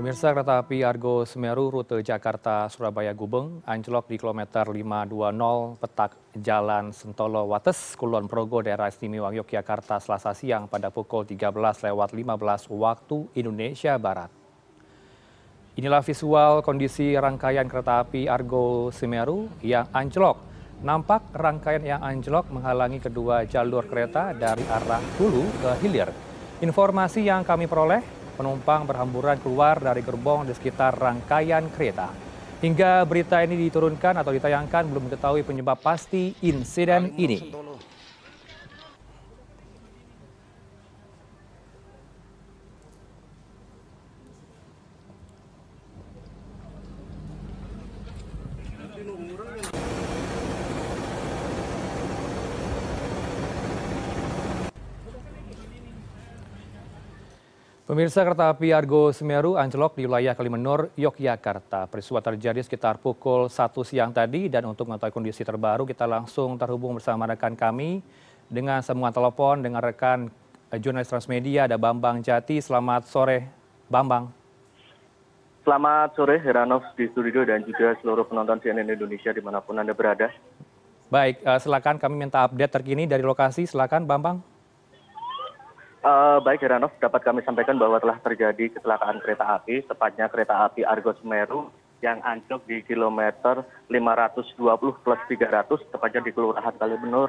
Pemirsa kereta api Argo Semeru rute Jakarta Surabaya Gubeng anjlok di kilometer 520 petak Jalan Sentolo Wates, Kulon Progo, daerah istimewa Yogyakarta selasa siang pada pukul 13 lewat 15 waktu Indonesia Barat. Inilah visual kondisi rangkaian kereta api Argo Semeru yang anjlok. Nampak rangkaian yang anjlok menghalangi kedua jalur kereta dari arah hulu ke hilir. Informasi yang kami peroleh, penumpang berhamburan keluar dari gerbong di sekitar rangkaian kereta. Hingga berita ini diturunkan atau ditayangkan belum diketahui penyebab pasti insiden ini. Pemirsa kereta api Argo Semeru anjlok di wilayah Kalimenur, Yogyakarta. Peristiwa terjadi sekitar pukul 1 siang tadi dan untuk mengetahui kondisi terbaru kita langsung terhubung bersama rekan kami dengan sambungan telepon dengan rekan eh, jurnalis Transmedia ada Bambang Jati. Selamat sore Bambang. Selamat sore Heranov di studio dan juga seluruh penonton CNN Indonesia di mana pun Anda berada. Baik, eh, silakan kami minta update terkini dari lokasi. Silakan Bambang. Uh, baik Heranov, dapat kami sampaikan bahwa telah terjadi kecelakaan kereta api, tepatnya kereta api Argo Semeru yang anjlok di kilometer 520 plus 300, tepatnya di Kelurahan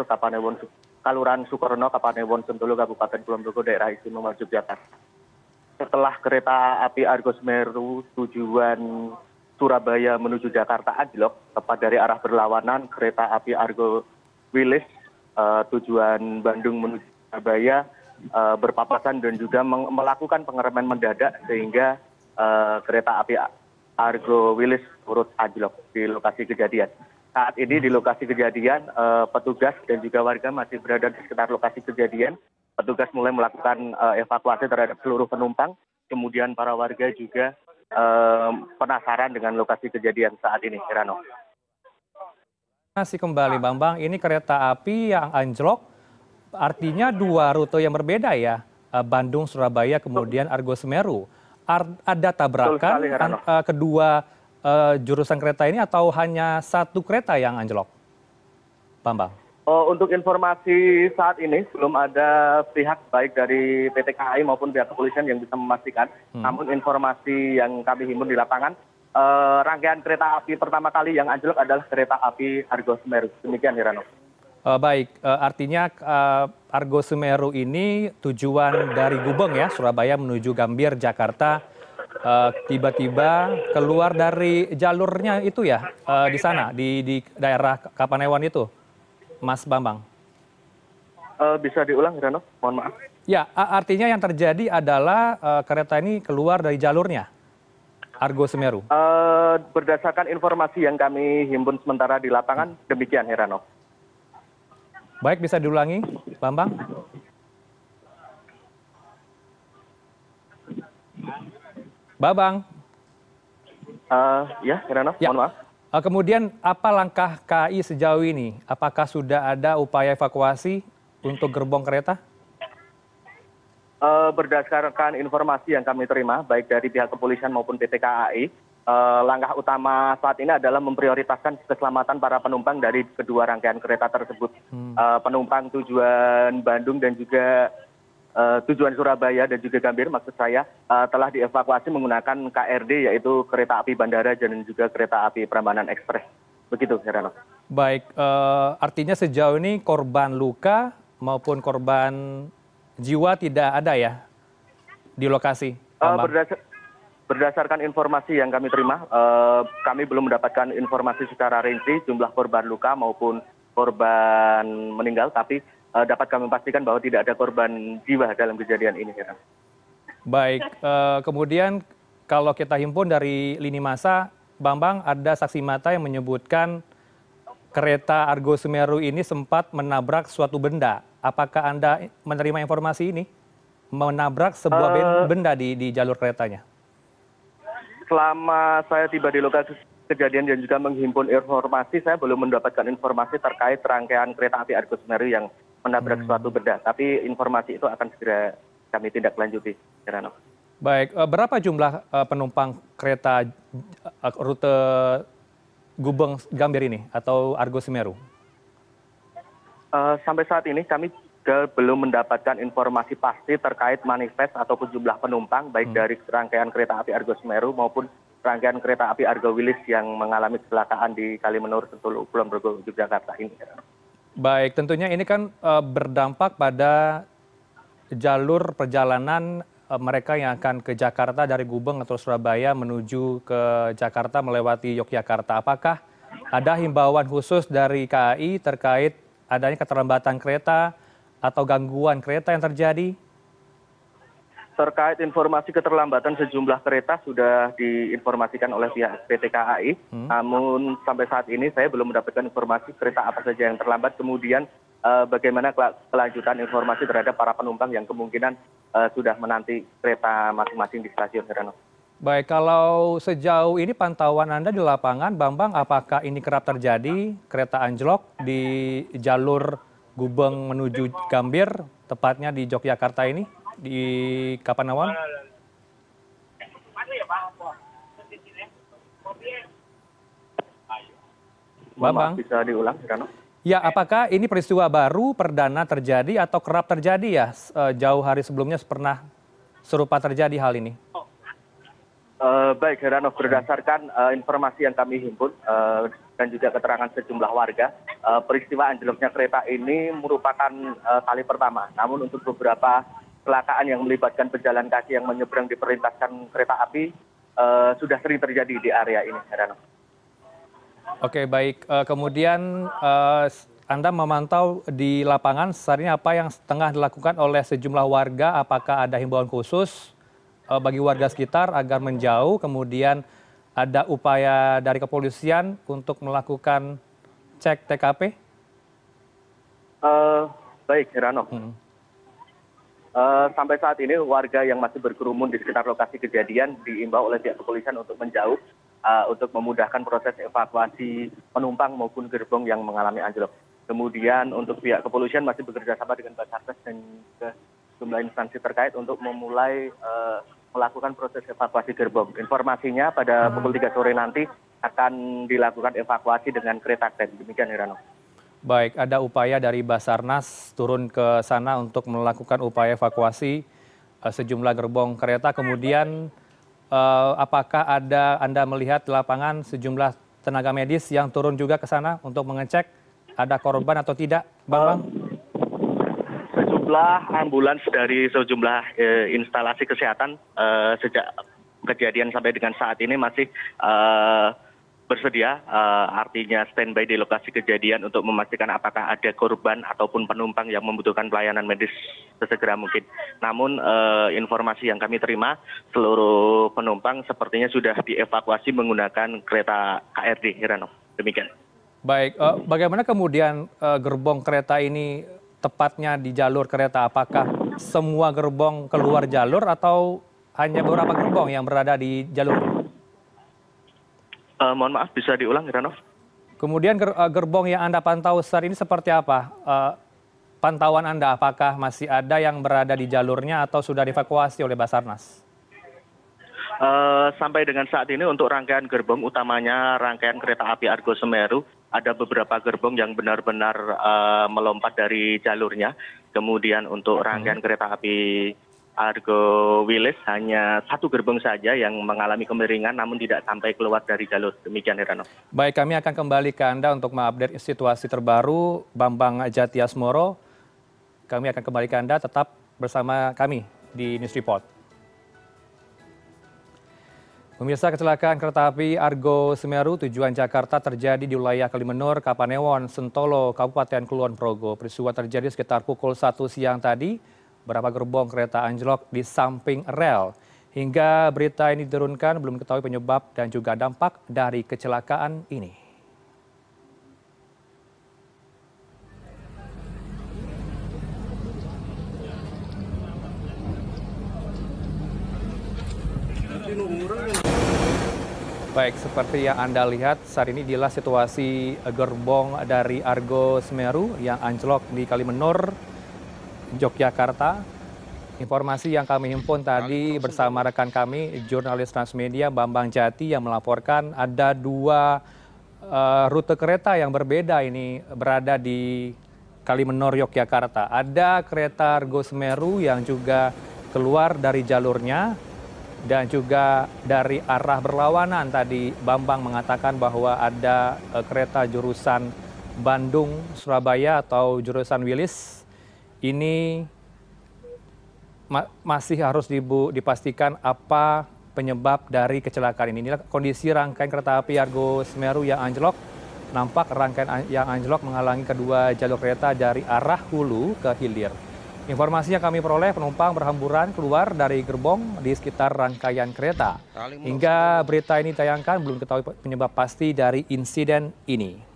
Kapanewon, Kaluran Sukorno, Kapanewon, Sentulu, Kabupaten Kulon Progo, Daerah Istimewa Yogyakarta. Setelah kereta api Argo Semeru tujuan Surabaya menuju Jakarta anjlok, tepat dari arah berlawanan kereta api Argo Wilis uh, tujuan Bandung menuju Surabaya Eh, berpapasan dan juga melakukan pengereman mendadak sehingga eh, kereta api Argo Wilis turut anjlok di lokasi kejadian. Saat ini di lokasi kejadian eh, petugas dan juga warga masih berada di sekitar lokasi kejadian. Petugas mulai melakukan evakuasi terhadap seluruh penumpang. Kemudian para warga juga penasaran dengan lokasi kejadian saat ini, Herano. Masih kembali Bambang, ini kereta api yang anjlok artinya dua rute yang berbeda ya eh, bandung surabaya kemudian argo semeru ada tabrakan eh, kedua eh, jurusan kereta ini atau hanya satu kereta yang anjlok bambang oh, untuk informasi saat ini belum ada pihak baik dari PT KAI maupun pihak kepolisian yang bisa memastikan. Hmm. Namun informasi yang kami himpun di lapangan, rangkaian kereta api pertama kali yang anjlok adalah kereta api Argo Semeru. Demikian Hirano. Eh, baik eh, artinya eh, argo semeru ini tujuan dari gubeng ya surabaya menuju gambir jakarta. Tiba tiba keluar dari jalurnya itu ya di sana di di daerah kapanewon itu mas bambang. Bisa diulang Rano? Mohon maaf. Ya artinya yang terjadi adalah kereta ini keluar dari jalurnya Argo Semeru? Uh, berdasarkan informasi yang kami himpun sementara di lapangan, demikian Herano baik bisa diulangi bambang? Babang? Uh, ya Heranov, ya. mohon maaf. Uh, kemudian apa langkah KAI sejauh ini? Apakah sudah ada upaya evakuasi untuk gerbong kereta? Uh, berdasarkan informasi yang kami terima baik dari pihak kepolisian maupun PT KAI langkah utama saat ini adalah memprioritaskan keselamatan para penumpang dari kedua rangkaian kereta tersebut. Hmm. eh, penumpang tujuan bandung dan juga eh, tujuan surabaya dan juga gambir maksud saya telah dievakuasi menggunakan krd yaitu kereta api bandara dan juga kereta api prambanan ekspres begitu heranov baik artinya sejauh ini korban luka maupun korban jiwa tidak ada ya di lokasi berdasarkan informasi yang kami terima eh, kami belum mendapatkan informasi secara rinci jumlah korban luka maupun korban meninggal tapi eh, dapat kami pastikan bahwa tidak ada korban jiwa dalam kejadian ini baik eh, kemudian kalau kita himpun dari lini masa bambang ada saksi mata yang menyebutkan kereta argo semeru ini sempat menabrak suatu benda. Apakah anda menerima informasi ini? Menabrak sebuah benda di, di jalur keretanya selama saya tiba di lokasi kejadian dan juga menghimpun informasi saya belum mendapatkan informasi terkait rangkaian kereta api argo semeru yang menabrak hmm. suatu benda tapi informasi itu akan segera kami tindak lanjuti Heranov. baik berapa jumlah penumpang kereta rute gubeng gambir ini atau argo semeru sampai saat ini kami belum mendapatkan informasi pasti terkait manifest ataupun jumlah penumpang baik dari rangkaian kereta api argo semeru maupun rangkaian kereta api argo wilis yang mengalami kecelakaan di kalimenur sentul kulon progo yogyakarta ini. Baik tentunya ini kan berdampak pada jalur perjalanan mereka yang akan ke jakarta dari gubeng atau surabaya menuju ke jakarta melewati yogyakarta. Apakah ada himbauan khusus dari kai terkait adanya keterlambatan kereta atau gangguan kereta yang terjadi? Terkait informasi keterlambatan sejumlah kereta sudah diinformasikan oleh pihak pt kai namun sampai saat ini saya belum mendapatkan informasi kereta apa saja yang terlambat. Kemudian bagaimana kelanjutan informasi terhadap para penumpang yang kemungkinan sudah menanti kereta masing masing di stasiun heranov. Baik kalau sejauh ini pantauan anda di lapangan bambang apakah ini kerap terjadi kereta anjlok di jalur gubeng menuju gambir tepatnya di yogyakarta ini di kapanawon bambang? Bisa diulang heranov ya apakah ini peristiwa baru perdana terjadi atau kerap terjadi ya jauh hari sebelumnya pernah serupa terjadi hal ini? Baik heranov berdasarkan informasi yang kami himpun dan juga keterangan sejumlah warga peristiwa anjloknya kereta ini merupakan kali pertama. Namun untuk beberapa kecelakaan yang melibatkan pejalan kaki yang menyeberang di perlintasan kereta api sudah sering terjadi di area ini heranov. Oke baik. Kemudian anda memantau di lapangan saat apa yang tengah dilakukan oleh sejumlah warga? Apakah ada himbauan khusus bagi warga sekitar agar menjauh? Kemudian ada upaya dari kepolisian untuk melakukan cek tkp baik heranov sampai saat ini warga yang masih berkerumun di sekitar lokasi kejadian diimbau oleh pihak kepolisian untuk menjauh untuk memudahkan proses evakuasi penumpang maupun gerbong yang mengalami anjlok. Kemudian untuk pihak kepolisian masih bekerjasama dengan basarnas dan sejumlah instansi terkait untuk memulai melakukan proses evakuasi gerbong. Informasinya pada pukul tiga sore nanti akan dilakukan evakuasi dengan kereta kren demikian heranov. Baik ada upaya dari basarnas turun ke sana untuk melakukan upaya evakuasi sejumlah gerbong kereta. Kemudian apakah ada anda melihat lapangan sejumlah tenaga medis yang turun juga ke sana untuk mengecek ada korban atau tidak bambang? Sejumlah ambulans dari sejumlah instalasi kesehatan sejak kejadian sampai dengan saat ini masih bersedia artinya standby di lokasi kejadian untuk memastikan apakah ada korban ataupun penumpang yang membutuhkan pelayanan medis sesegera mungkin. Namun informasi yang kami terima seluruh penumpang sepertinya sudah dievakuasi menggunakan kereta krd heranov. Demikian. Baik bagaimana kemudian gerbong kereta ini tepatnya di jalur kereta? Apakah semua gerbong keluar jalur atau hanya beberapa gerbong yang berada di jalur mohon maaf bisa diulang heranov? Kemudian gerbong yang anda pantau saat ini seperti apa? Pantauan anda apakah masih ada yang berada di jalurnya atau sudah dievakuasi oleh basarnas? Sampai dengan saat ini untuk rangkaian gerbong utamanya rangkaian kereta api argo semeru ada beberapa gerbong yang benar benar melompat dari jalurnya. Kemudian untuk rangkaian kereta api argo wilis hanya satu gerbong saja yang mengalami kemiringan namun tidak sampai keluar dari jalur. Demikian heranov baik kami akan kembali ke anda untuk mengupdate situasi terbaru. Bambang jatiasmoro kami akan kembali ke anda. Tetap bersama kami di news report. Pemirsa kecelakaan kereta api Argo Semeru tujuan Jakarta terjadi di wilayah Kalimenur, Kapanewon, Sentolo, Kabupaten Kulon Progo. Peristiwa terjadi sekitar pukul 1 siang tadi. Berapa gerbong kereta anjlok di samping rel. Hingga berita ini diturunkan belum diketahui penyebab dan juga dampak dari kecelakaan ini. baik seperti yang anda lihat saat ini adalah situasi gerbong dari argo semeru yang anjlok di kalimenur yogyakarta Informasi yang kami himpun tadi bersama rekan kami, jurnalis Transmedia Bambang Jati yang melaporkan ada dua uh, rute kereta yang berbeda ini berada di Kalimenur, Yogyakarta. Ada kereta Argo Semeru yang juga keluar dari jalurnya dan juga dari arah berlawanan tadi Bambang mengatakan bahwa ada uh, kereta jurusan Bandung, Surabaya atau jurusan Wilis. Ini ma masih harus dibu dipastikan apa penyebab dari kecelakaan ini. Inilah kondisi rangkaian kereta api Argo Semeru yang anjlok. Nampak rangkaian yang anjlok menghalangi kedua jalur kereta dari arah hulu ke hilir. Informasi yang kami peroleh penumpang berhamburan keluar dari gerbong di sekitar rangkaian kereta. Hingga berita ini tayangkan belum ketahui penyebab pasti dari insiden ini.